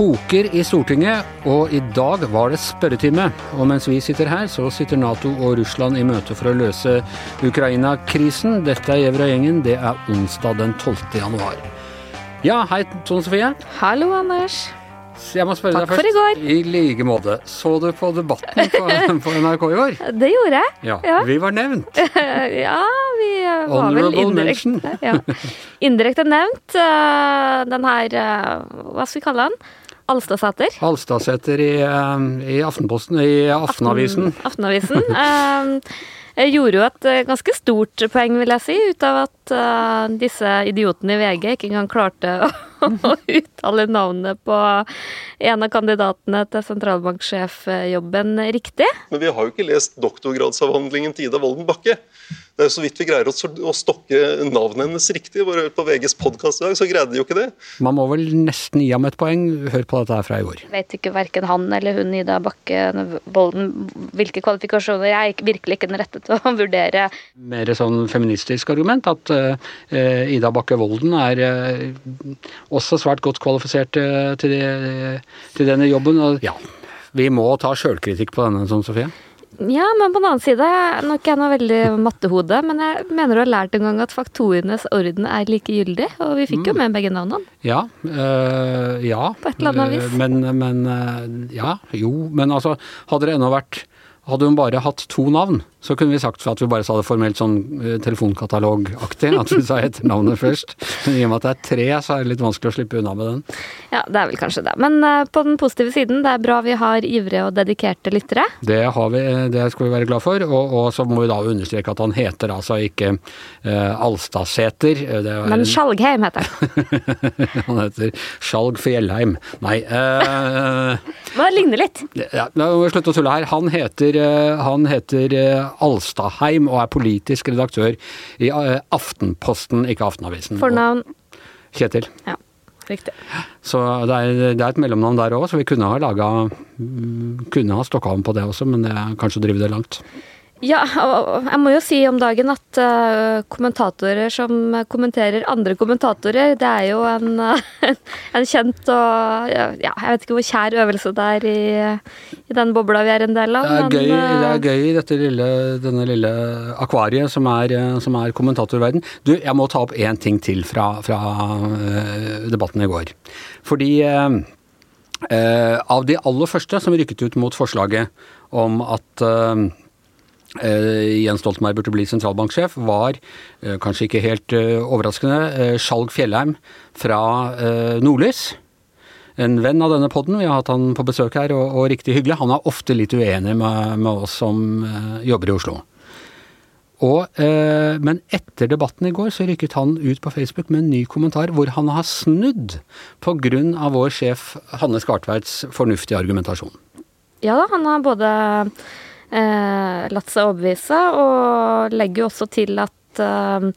koker i Stortinget, og i dag var det spørretime. Og mens vi sitter her, så sitter Nato og Russland i møte for å løse Ukraina-krisen. Dette er Gjevra-gjengen. Det er onsdag den 12. januar. Ja, hei Tone Sofie. Hallo, Anders. Jeg må spørre Takk deg for i går. I like måte. Så du på debatten på, på NRK i går? Det gjorde jeg. Ja, Ja. vi var nevnt. Ja, vi var var vel indirekte ja. Indirekte nevnt. eh, Den her eh, Hva skal vi kalle den? Alstadsæter. Alstadsæter i, eh, i Aftenposten, i Aftenavisen. Aftenavisen. Eh, Jeg gjorde jo et eh, ganske stort poeng, vil jeg si, ut av at eh, disse idiotene i VG ikke engang klarte å, å uttale navnet på en av kandidatene til sentralbanksjefjobben riktig. Men vi har jo ikke lest doktorgradsavhandlingen til Ida Wolden Bakke. Det er jo så vidt vi greier å, stokke navnet hennes riktig. Bare på VGs podkast i dag så greide de jo ikke det. Man må vel nesten gi ham et poeng. Hør på dette her fra i går. vet ikke verken han eller hun Ida Bakke Bolden hvilke kvalifikasjoner. Jeg er virkelig ikke den rette til å vurdere. Mer sånn feministisk argument at uh, Ida Bakke Volden er eh, også svært godt kvalifisert eh, til, det, til denne jobben. Ja, vi må ta sjølkritikk på denne, sånn Sofie. Ja, men på den annen side, nå er ikke jeg noe veldig mattehode, men jeg mener du har lært en gang at faktorenes orden er likegyldig, og vi fikk jo med begge navnene. Ja. Øh, ja. På et eller annet vis. Eh, Men, men eh, Ja, jo. Men altså, hadde det ennå vært hadde hun bare hatt to navn, så kunne vi sagt at vi bare sa det formelt sånn eh, telefonkatalogaktig, at vi sa etternavnet først. Men i og med at det er tre, så er det litt vanskelig å slippe unna med den. Ja, det er vel kanskje det. Men eh, på den positive siden, det er bra vi har ivrige og dedikerte lyttere. Det, har vi, det skal vi være glad for, og, og så må vi da understreke at han heter altså ikke uh, Alstadsæter. Er Men Skjalgheim heter han. han heter Skjalg Fjellheim. Nei uh, Men det ligner litt. ja, Nå må vi slutte å tulle her. Han heter, eh, han heter Alstaheim Alstadheim og er politisk redaktør i eh, Aftenposten, ikke Aftenavisen. Fornavn. Kjetil. Ja, riktig. Så det er, det er et mellomnavn der òg, så vi kunne ha laga Kunne ha stokka om på det også, men det er kanskje å drive det langt. Ja, og jeg må jo si om dagen at uh, kommentatorer som kommenterer andre kommentatorer, det er jo en, uh, en kjent og ja, jeg vet ikke hvor kjær øvelse det er i, i den bobla vi er en del av. Det er men, gøy, det eh, er gøy i dette lille, denne lille akvariet som er, som er kommentatorverden. Du, jeg må ta opp én ting til fra, fra uh, debatten i går. Fordi av de aller første som rykket ut mot forslaget om at Jens Stoltenberg burde bli sentralbanksjef, var eh, kanskje ikke helt eh, overraskende eh, Skjalg Fjellheim fra eh, Nordlys. En venn av denne podden, vi har hatt han på besøk her, og, og riktig hyggelig. Han er ofte litt uenig med, med oss som eh, jobber i Oslo. Og, eh, men etter debatten i går så rykket han ut på Facebook med en ny kommentar hvor han har snudd av vår sjef Hanne Skartveits fornuftige argumentasjon. Ja da, han har både eh, latt seg overbevise, og legger jo også til at eh,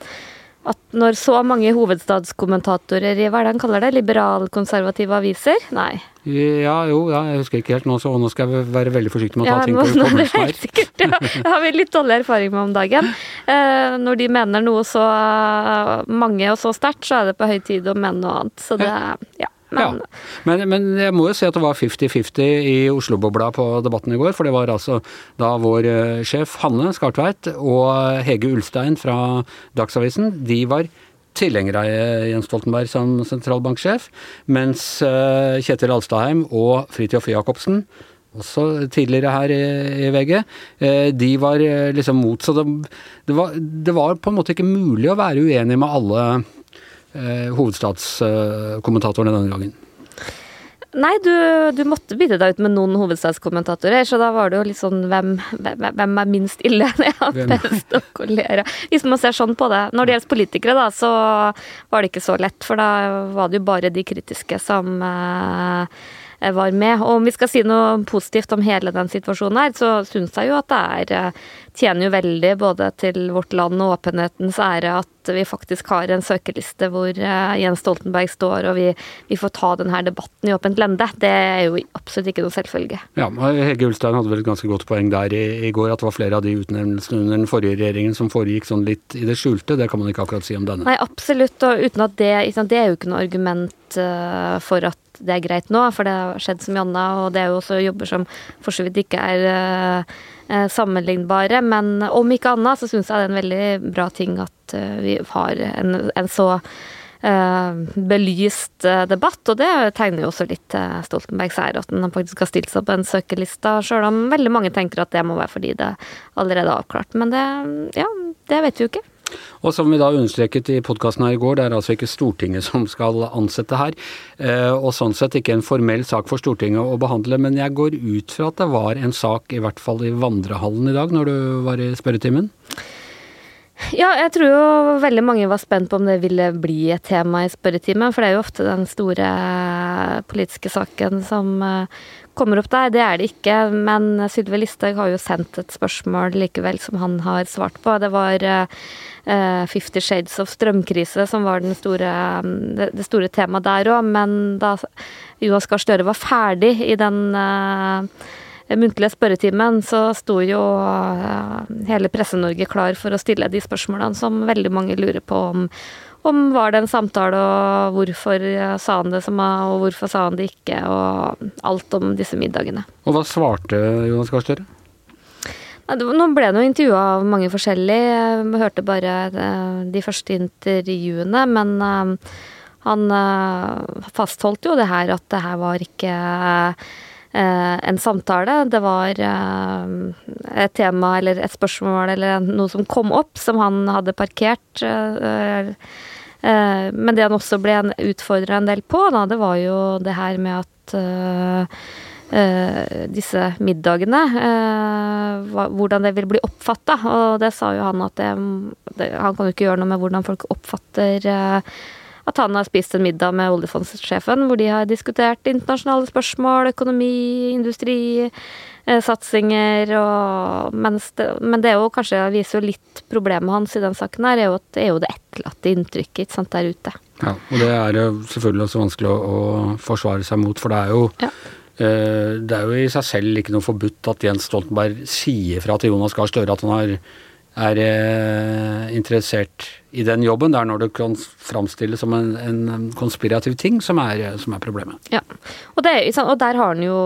at når så mange hovedstadskommentatorer i hva er det han kaller det, liberalkonservative aviser Nei. Ja, jo, ja, jeg husker ikke helt nå, så nå skal jeg være veldig forsiktig med å ta Ja, ting på hukommelsen her. Det har vi litt dårlig erfaring med om dagen. Eh, når de mener noe så eh, mange og så sterkt, så er det på høy tid å mene noe annet. Så det Ja. Men ja. men, men jeg må jo si at det var 50-50 i Oslo-bobla på debatten i går. For det var altså da vår eh, sjef Hanne Skartveit og Hege Ulstein fra Dagsavisen, de var tilhengere av eh, Jens Stoltenberg som sentralbanksjef, mens eh, Kjetil Alstadheim og Fridtjof Jacobsen også tidligere her i, VG, de var liksom mot. Så det, det, var, det var på en måte ikke mulig å være uenig med alle hovedstadskommentatorene denne gangen. Nei, du, du måtte bytte deg ut med noen hovedstadskommentatorer, så da var det jo litt sånn hvem, hvem, hvem er minst ille? Ja, Hvem? best å kolere. Hvis man ser sånn på det. Når det gjelder politikere, da, så var det ikke så lett, for da var det jo bare de kritiske som eh, var med. Og om vi skal si noe positivt om hele den situasjonen her, så syns jeg jo at det er eh, tjener jo veldig både til vårt land og åpenhetens ære at vi faktisk har en søkeliste hvor uh, Jens Stoltenberg står, og vi, vi, får ta denne debatten i åpent lende. Det er jo absolutt ikke noe selvfølge. Ja, Hege Ulstein hadde vel et ganske godt poeng der i, i, går, at det var flere av de utnevnelsene under den forrige regjeringen som foregikk sånn litt i det skjulte. Det kan man ikke akkurat si om denne. Nei, absolutt. Og uten at det, det er jo ikke noe argument uh, for at det er greit nå, for det har skjedd mye annet, og det er jo også jobber som for så vidt ikke er uh, sammenlignbare. Men om ikke annet så syns jeg det er en veldig bra ting at uh, vi har en, en så uh, belyst debatt, og det tegner jo også litt til Stoltenbergs ære at han faktisk har stilt seg på en søkerlista, sjøl om veldig mange tenker at det må være fordi det allerede er avklart. Men det, ja, det vet vi jo ikke. Og som vi da understreket i podkasten her i går, det er altså ikke Stortinget som skal ansette her. Eh, og sånn sett ikke en formell sak for Stortinget å behandle, men jeg går ut fra at det var en sak, i hvert fall i vandrehallen i dag, når du var i spørretimen? Ja, jeg tror jo veldig mange var spent på om det ville bli et tema i spørretimen, for det er jo ofte den store politiske saken som eh, kommer opp der. Det er det ikke, men Sylvi Listhaug har jo sendt et spørsmål likevel som han har svart på. Det var uh, Fifty Shades of strømkrise som var store, det, det, store temaet der òg, men da Jonas Gahr Støre var ferdig i den uh, muntlige spørretimen, så sto jo uh, hele Presse-Norge klar for å stille de spørsmålene som veldig mange lurer på om om var det en samtale, og hvorfor sa han det som og hvorfor sa han det ikke, og alt om disse middagene. Og hva svarte Jonas Gahr Støre? Nå ble det jo intervjua av mange forskjellige. Jeg hørte bare eh, de første intervjuene. Men eh, han eh, fastholdt jo det her at det her var ikke en samtale. Det var et tema eller et spørsmål eller noe som kom opp, som han hadde parkert Eh, men det han også ble utfordra en del på, da, det var jo det her med at disse middagene. Hvordan det vil bli oppfatta. Og det sa jo han at det, Han kan jo ikke gjøre noe med hvordan folk oppfatter at han har spist en middag med oljefondsjefen hvor de har diskutert internasjonale spørsmål, økonomi, industri, Eh, satsinger og det, Men det er jo kanskje viser jo litt problemet hans i den saken her, er jo at det er jo det etterlatte inntrykket sant, der ute. Ja, og det er jo selvfølgelig også vanskelig å, å forsvare seg mot, for det er jo ja. eh, det er jo i seg selv ikke noe forbudt at Jens Stoltenberg sier fra til Jonas Gahr Støre at han har er eh, interessert i den jobben. Det er når det kan framstilles som en, en konspirativ ting som er, som er problemet. Ja, og, det, og, der har han jo,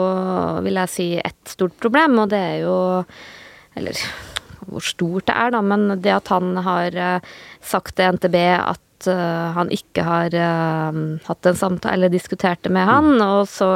vil jeg si, ett stort problem, og det er jo Eller hvor stort det er, da, men det at han har eh, sagt til NTB at uh, han ikke har uh, hatt en samtale eller diskutert det med han, mm. og så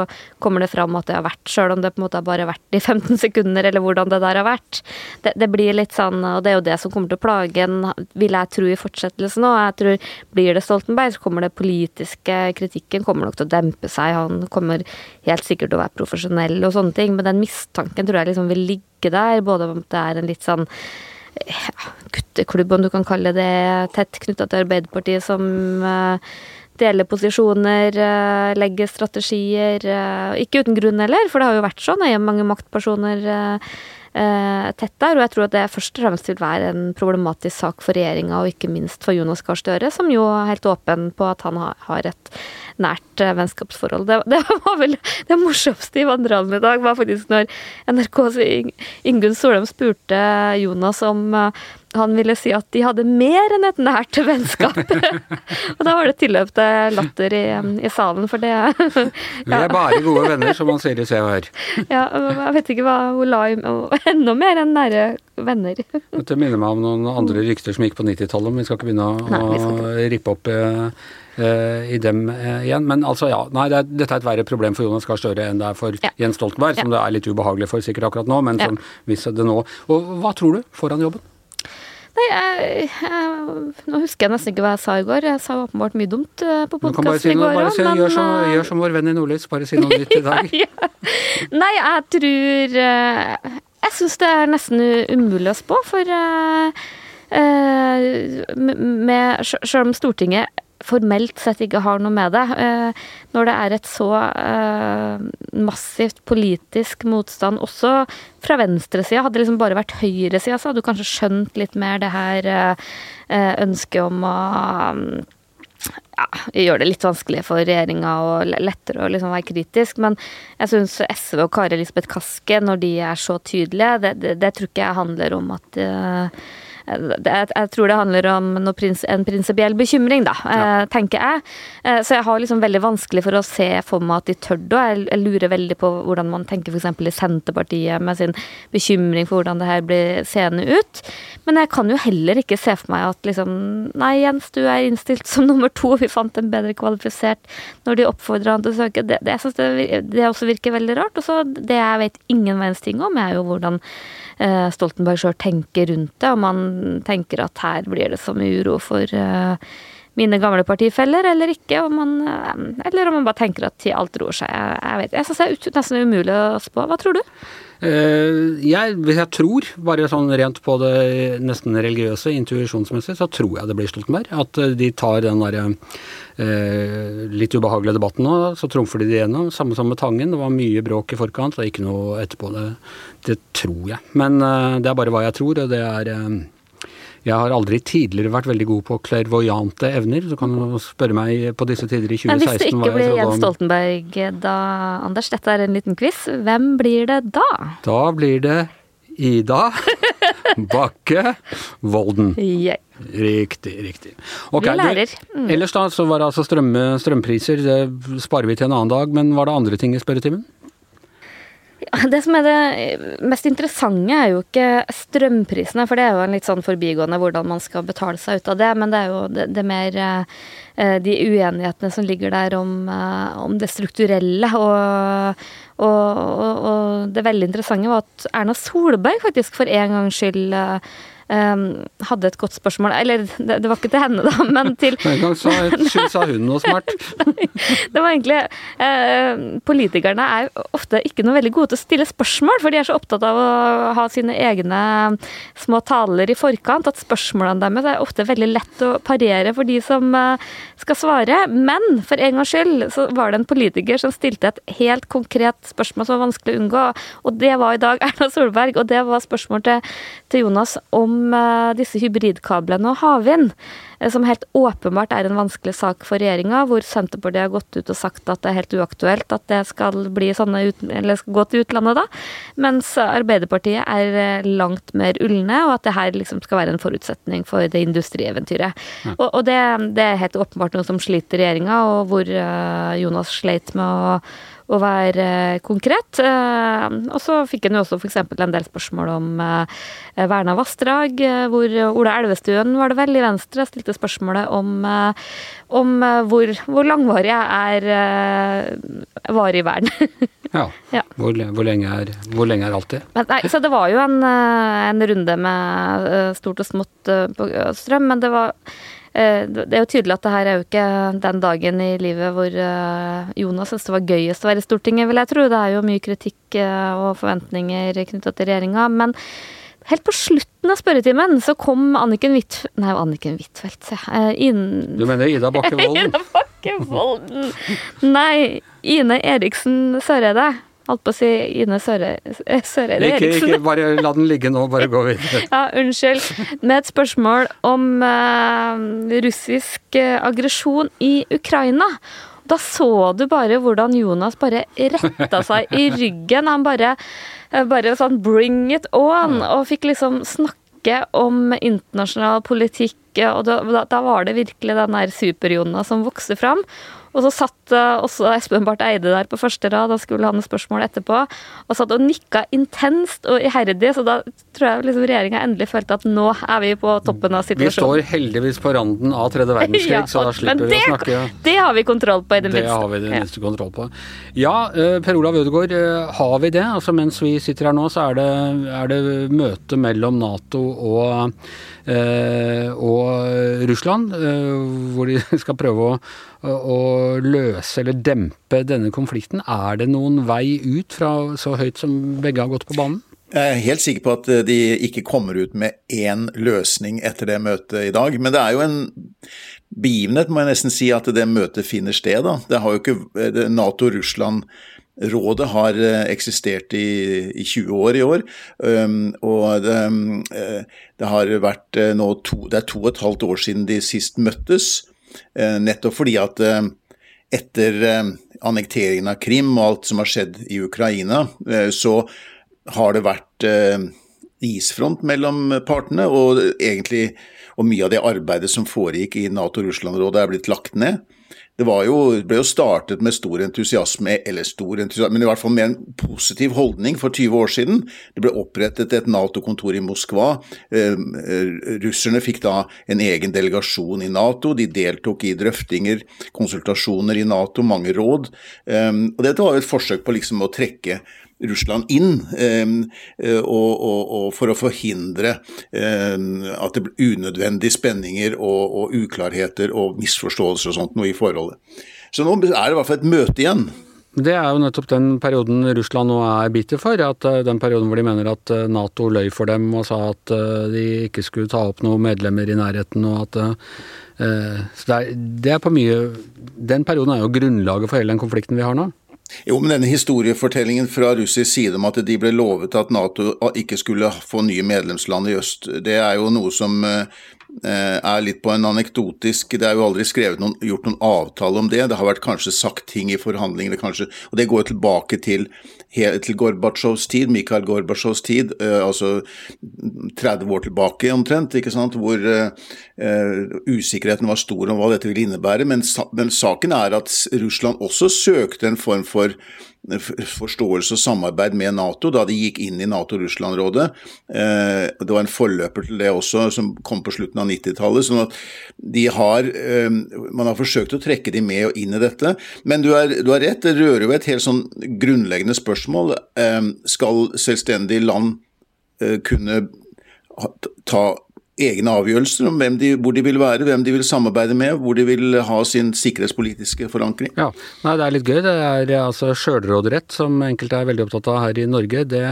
kommer det fram at det har vært, sjøl om det på en måte har bare vært i 15 sekunder, eller hvordan det der har vært. Det, det, blir litt sånn, og det er jo det som kommer til å plage en, vil jeg tro, i fortsettelsen òg. Jeg tror blir det Stoltenberg, så kommer det politiske kritikken kommer nok til å dempe seg. Han kommer helt sikkert til å være profesjonell og sånne ting, men den mistanken tror jeg liksom vil ligge der, både om det er en litt sånn gutteklubb, om du kan kalle det, tett knytta til Arbeiderpartiet, som uh, deler posisjoner, uh, legger strategier. Uh, ikke uten grunn heller, for det har jo vært sånn. Det er mange maktpersoner tett der. Og jeg tror at det først og fremst vil være en problematisk sak for regjeringa, og ikke minst for Jonas Gahr Støre, som jo er helt åpen på at han har et nært vennskapsforhold. Det, det var vel det morsomste i Vandrehallen i dag, var faktisk når NRKs Ingunn Solheim spurte Jonas om han ville si at de hadde mer enn et nært vennskap. og da var det tilløp til latter i, i, salen, for det ja. Vi er bare gode venner, som man sier i Se og Hør. ja, jeg vet ikke hva hun la i Enda mer enn nære venner. Dette minner meg om noen andre rykter som gikk på 90-tallet, men vi skal ikke begynne å, Nei, rippe opp eh, eh, i dem eh, igjen. Men altså, ja. Nei, det er, dette er et verre problem for Jonas Gahr Støre enn det er for ja. Jens Stoltenberg, som ja. det er litt ubehagelig for sikkert akkurat nå, men som viser det nå. Og hva tror du foran jobben? Nei, jeg, jeg, Nå husker jeg nesten ikke hva jeg sa i går. Jeg sa åpenbart mye dumt eh, på podkasten si i går. òg, si, men, gjør, som, eh, gjør, som, vår venn i Nordlys, bare si noe nytt i dag. ja. Nei, jeg tror eh, Jeg syns det er nesten umulig å spå, for uh, med, Selv om Stortinget formelt sett ikke har noe med det. Når det er et så massivt politisk motstand, også fra venstresida. Hadde det liksom bare vært høyresida, så hadde du kanskje skjønt litt mer det her ønsket om å ja, gjør det litt vanskelig for regjeringa og lettere å liksom være kritisk. Men jeg syns SV og Kari Elisabeth Kaske, når de er så tydelige, det, det, det tror ikke jeg handler om at uh, jeg tror det handler om prins, en prinsipiell bekymring, da, ja. Eh, tenker jeg. Eh, så jeg har liksom veldig vanskelig for å se for meg at de tør det. Og jeg lurer veldig på hvordan man tenker f.eks. i Senterpartiet med sin bekymring for hvordan det her blir seende ut. Men jeg kan jo heller ikke se for meg at liksom Nei, Jens, du er innstilt som nummer to. Vi fant en bedre kvalifisert når de oppfordrer han til å søke. Det, det, jeg synes det, det også virker veldig rart. Og så det jeg vet ingen verdens ting om, er jo hvordan Eh, Stoltenberg sjøl tenker rundt det, om han tenker at her blir det så mye uro for eh, mine gamle partifeller, eller ikke. Om man, eh, eller om man bare tenker at alt roer seg. Jeg, jeg vet, jeg syns det er nesten umulig å spå. Hva tror du? Jeg, hvis jeg tror, bare sånn rent på det nesten religiøse, intuisjonsmessig, så tror jeg det blir Stoltenberg. At de tar den derre eh, litt ubehagelige debatten nå, så trumfer de det gjennom. Samme som med Tangen. Det var mye bråk i forkant, er ikke noe etterpå. Det, det tror jeg. Men eh, det er bare hva jeg tror, og det er eh, jeg har aldri tidligere vært veldig god på klervoyante evner. Du kan spørre meg på disse tider i 2016 Men Hvis det ikke blir Jens Stoltenberg da, Anders, dette er en liten quiz. Hvem blir det da? Da blir det Ida Bakke Volden. Yeah. Riktig, riktig. Okay, vi lærer. Mm. Ellers da, så var det altså strøm, strømpriser. Det sparer vi til en annen dag. Men var det andre ting i spørretimen? Det som er det mest interessante, er jo ikke strømprisene, for det er jo en litt sånn forbigående hvordan man skal betale seg ut av det, men det er jo det, det mer eh, de uenighetene som ligger der om, eh, om det strukturelle. Og, og, og, og, det veldig interessante var at Erna Solberg faktisk for en gangs skyld eh, um, hadde et godt spørsmål. Eller det, det, var ikke til henne, da, men til En gang sa, sa hun noe smart. Nei, det var egentlig uh, Politikerne er ofte ikke noe veldig gode til å stille spørsmål, for de er så opptatt av å ha sine egne små taler i forkant at spørsmålene deres er ofte veldig lett å parere for de som uh, skal svare. Men for en gangs skyld så var det en politiker som stilte et helt konkret spørsmål som var vanskelig å unngå, og det var i dag Erna Solberg, og det var spørsmål til, til Jonas om Eh, disse hybridkablene og havvind, eh, som helt åpenbart er en vanskelig sak for regjeringa, hvor Senterpartiet har gått ut og sagt at det er helt uaktuelt at det skal, bli sånne skal gå til utlandet da, mens Arbeiderpartiet er eh, langt mer ulne, og at det her liksom skal være en forutsetning for det industrieventyret. Ja. Og, og det, det, er helt åpenbart noe som sliter regjeringa, og hvor Jonas sleit med å å være eh, konkret. Eh, og så fikk han jo også f.eks. en del spørsmål om eh, verna vassdrag, hvor Ola Elvestuen var det vel i Venstre stilte spørsmålet om, om hvor, hvor langvarig er varig vern. ja. ja. Hvor, hvor, lenge er, hvor lenge er alltid? Men, nei, så det var jo en, en runde med stort og smått på strøm, men det var det er jo tydelig at det her er jo ikke den dagen i livet hvor eh, Jonas syns det var gøyest å være i Stortinget, vil jeg tro. Det er jo mye kritikk eh, og forventninger knytta til regjeringa. Men helt på slutten av spørretimen så kom Anniken Huitfeldt Nei, Anniken Huitfeldt, se. Inn... Du mener Ida Bakke Volden? Ida Bakke Volden. Nei, Ine Eriksen Søreide. Holdt på å si Ine Søreide Søre ikke, ikke, bare la den ligge nå, bare gå videre. ja, unnskyld. Med et spørsmål om uh, russisk uh, aggresjon i Ukraina. Da så du bare hvordan Jonas bare retta seg i ryggen. Han bare, uh, bare sånn bring it on, og fikk liksom snakke om internasjonal politikk, og da, da var det virkelig den der super-Jonas som vokste fram. Og så satt uh, også Espen Barth Eide der på første rad, da skulle han spørsmål etterpå, og satt og nikka intenst og iherdig, så da tror jeg liksom regjeringa endelig følte at nå er vi på toppen av situasjonen. Vi står heldigvis på randen av tredje verdenskrig, ja, så da slipper det, vi å snakke Det har vi kontroll på, i det, det minste. Det har vi det minste kontroll på. Ja, uh, Per Olav Ødegaard, uh, har vi det? Altså Mens vi sitter her nå, så er det, er det møte mellom Nato og Eh, og Russland, eh, hvor de skal prøve å, å, løse eller dempe denne konflikten. Er det noen vei ut fra så høyt som begge har gått på banen? Jeg er helt sikker på at de ikke kommer ut med én løsning etter det møtet i dag. Men det er jo en begivenhet, må jeg nesten si, at det møtet finner sted. Nato-Russland Rådet har eksistert i, i, 20 år i år, og det, det, har vært nå to, det er to og et halvt år siden de sist møttes. Nettopp fordi at etter annekteringen av Krim og alt som har skjedd i Ukraina, så har det vært isfront mellom partene, og egentlig og mye av det arbeidet som foregikk i Nato-Russland-rådet er blitt lagt ned. Det jo, ble jo startet med stor entusiasme, eller stor entusiasme, men i hvert fall med en positiv holdning for 20 år siden. Det ble opprettet et Nato-kontor i Moskva. Eh, russerne fikk da en egen delegasjon i Nato. De deltok i drøftinger, konsultasjoner i Nato, mange råd. Eh, og dette var jo et forsøk på liksom å trekke Russland inn, eh, og, og, og for å forhindre at det blir unødvendige spenninger og, og, uklarheter og misforståelser og sånt noe i forholdet. Så nå er det i hvert fall et møte igjen. Det er jo nettopp den perioden Russland nå er bitter for. at eh, Den perioden hvor de mener at eh, Nato løy for dem og sa at de ikke skulle ta opp noen medlemmer i nærheten. og at så det er, det er på mye Den perioden er jo grunnlaget for hele den konflikten vi har nå. Jo, men denne historiefortellingen fra russisk side om at de ble lovet at Nato ikke skulle få nye medlemsland i øst, det er jo noe som eh, er litt på en anekdotisk Det er jo aldri noen, gjort noen avtale om det. Det har vært kanskje sagt ting i forhandlingene, kanskje, og det går tilbake til til Gorbatsjovs tid, Mikhail Gorbatsjovs tid, uh, altså 30 år tilbake omtrent, ikke sant, hvor uh, usikkerheten var stor om hva dette ville innebære. Men, men saken er at Russland også søkte en form for forståelse og samarbeid med Nato da de gikk inn i Nato-Russland-rådet. Eh, det var en forløper til det også, som kom på slutten av 90-tallet. sånn at har, eh, Man har forsøkt å trekke de med og inn i dette. Men du, er, du har rett, det rører jo et helt sånn grunnleggende spørsmål. Eh, skal selvstendige land kunne ta egne avgjørelser om de, hvor de vil være, hvem de vil samarbeide med, hvor de vil ha sin sikkerhetspolitiske forankring. Ja, Nei, Det er litt gøy. Det er altså sjølråderett, som enkelte er veldig opptatt av her i Norge. Det,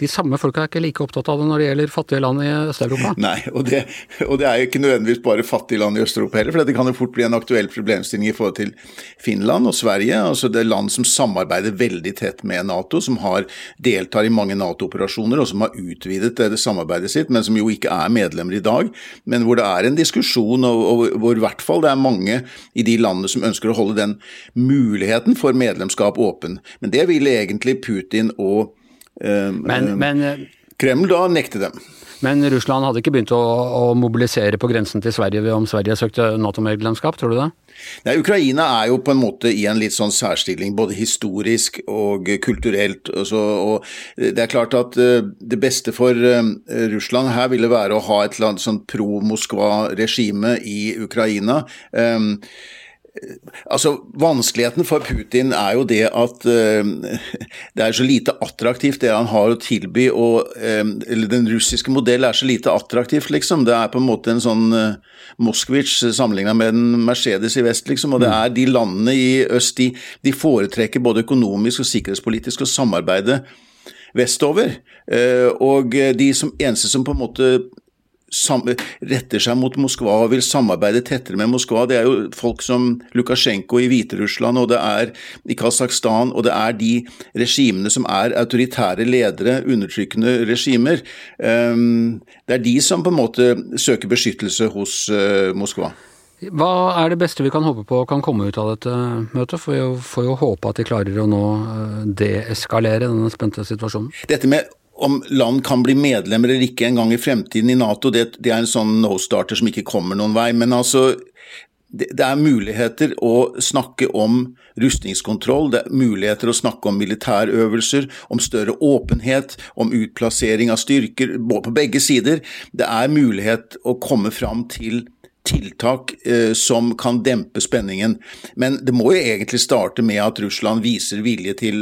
de samme folka er ikke like opptatt av det når det gjelder fattige land i Øst-Europa. Nei, og det, og det, er jo ikke nødvendigvis bare fattige land i Øst-Europa heller, for det kan jo fort bli en aktuell problemstilling i forhold til Finland og Sverige. altså Det er land som samarbeider veldig tett med Nato, som har, deltar i mange Nato-operasjoner, og som har utvidet det, det samarbeidet sitt, men som jo ikke er medlemmer i dag dag, men hvor det er en diskusjon, og, og hvor i hvert fall det er mange i de landene som ønsker å holde den muligheten for medlemskap åpen. Men det ville egentlig Putin og eh, men, men, Kreml da nekte dem. Men Russland hadde ikke begynt å, å mobilisere på grensen til Sverige om Sverige søkte Nato-medlemskap, tror du det? Nei, Ukraina er jo på en måte i en litt sånn særstilling, både historisk og kulturelt. Og, og det er klart at uh, det beste for uh, Russland her ville være å ha et sånn pro-Moskva-regime i Ukraina. Um, Altså, Vanskeligheten for Putin er jo det at uh, det er så lite attraktivt det han har å tilby. Og, eller Den russiske modellen er så lite attraktivt, liksom. Det er på en måte en sånn uh, Moskvitsj sammenligna med en Mercedes i vest, liksom. Og det er de landene i øst de, de foretrekker både økonomisk og sikkerhetspolitisk å samarbeide vestover. Og de som, eneste som på en måte retter seg mot Moskva og vil samarbeide tettere med Moskva. Det er jo folk som Lukasjenko i Hviterussland, og det er i Kasakhstan, og det er de regimene som er autoritære ledere, undertrykkende regimer. Ehm, det er de som på en måte søker beskyttelse hos eh, Moskva. Hva er det beste vi kan håpe på kan komme ut av dette møtet? For vi får jo håpe at de klarer å nå eh, deeskalere denne spente situasjonen. Dette med om land kan bli medlemmer eller ikke en gang i fremtiden i Nato, det, det er en sånn no-starter som ikke kommer noen vei. Men altså, det, det, er muligheter å snakke om rustningskontroll, det er muligheter å snakke om militærøvelser, om større åpenhet, om utplassering av styrker på begge sider. Det er mulighet å komme fram til tiltak eh, som kan dempe spenningen. Men det må jo egentlig starte med at Russland viser vilje til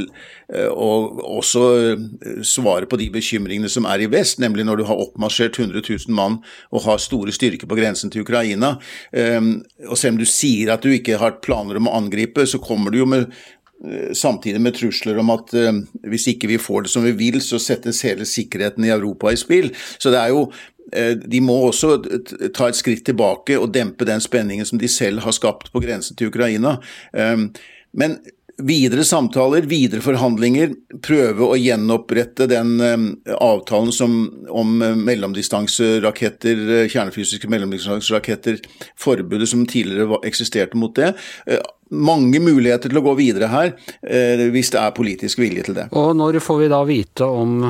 eh, å også eh, svare på de bekymringene som er i vest, nemlig når du har oppmarsjert 100 000 mann og har store styrker på grensen til Ukraina. Eh, og selv om du sier at du ikke har planer om å angripe, så kommer du jo med eh, Samtidig med trusler om at uh, hvis ikke vi får det som vi vil, så settes hele sikkerheten i Europa i spill. Så det er jo de må også ta et skritt tilbake og dempe den spenningen som de selv har skapt på grensen til Ukraina. Men videre samtaler, videre forhandlinger, prøve å gjenopprette den avtalen som, om mellomdistanseraketter, kjernefysiske mellomdistanseraketter, forbudet som tidligere eksisterte mot det mange muligheter til å gå videre her, eh, hvis det er politisk vilje til det. Og når får vi da vite om,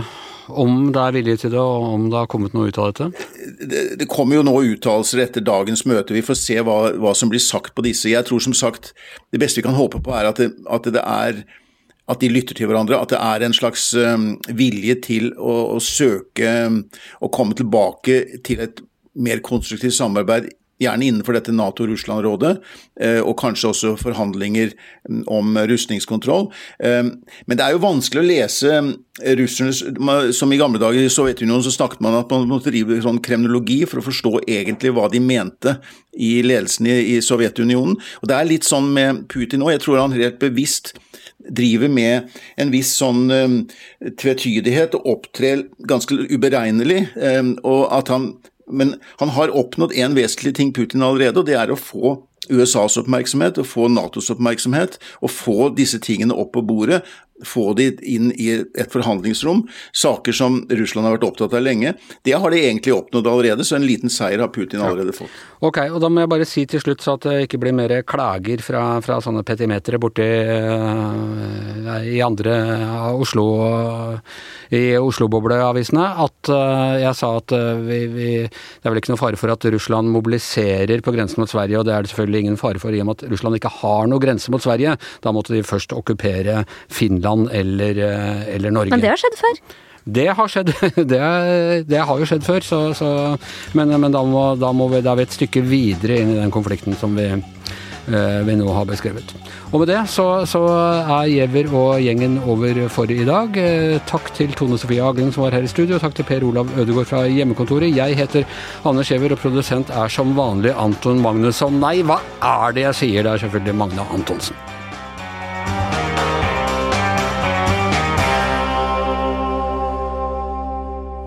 om det er vilje til det, og om det har kommet noe ut av dette? Det, det kommer jo nå uttalelser etter dagens møte. Vi får se hva, hva, som blir sagt på disse. Jeg tror som sagt det beste vi kan håpe på er at det, at det er at de lytter til hverandre, at det er en slags um, vilje til å, å søke um, å komme tilbake til et mer konstruktivt samarbeid gjerne innenfor dette Nato-Russland-rådet, eh, og kanskje også forhandlinger mm, om rustningskontroll. Eh, men det er jo vanskelig å lese russerne, russernes Som i gamle dager i Sovjetunionen så snakket man at man måtte drive sånn kremnologi for å forstå egentlig hva de mente i ledelsen i Sovjetunionen. Og det er litt sånn med Putin òg. Jeg tror han helt bevisst driver med en viss sånn tvetydighet og opptrer ganske uberegnelig, og at han men han har oppnådd en vesentlig ting Putin allerede, og det er å få USAs oppmerksomhet og få Natos oppmerksomhet, og få disse tingene opp på bordet få de inn i et forhandlingsrom. Saker som Russland har vært opptatt av lenge. Det har de egentlig oppnådd allerede, så en liten seier har Putin allerede fått. Ok, og da må jeg bare si til slutt så at det ikke blir mer klager fra, fra sånne petimetere borti uh, i andre uh, Oslo i Oslo-bobleavisene at uh, jeg sa at vi, vi, det er vel ikke noe fare for at Russland mobiliserer på grensen mot Sverige, og det er det selvfølgelig ingen fare for i og med at Russland ikke har noe grense mot Sverige. Da måtte de først okkupere Finland Finland eller, eh, eller Norge. Men det har skjedd før? Det har skjedd. Det, det har jo skjedd før, så, så, men, men da, må, da, må vi, da er vi et stykke videre inn i den konflikten som vi, eh, vi nå har beskrevet. Og med det så, så er Giæver og gjengen over for i dag. Eh, takk til Tone Sofie Aglen som var her i studio, takk til Per Olav Ødegaard fra hjemmekontoret. Jeg heter Anders Giæver, og produsent er som vanlig Anton Magnusson. Nei, hva er det jeg sier? Det er selvfølgelig Magne Antonsen.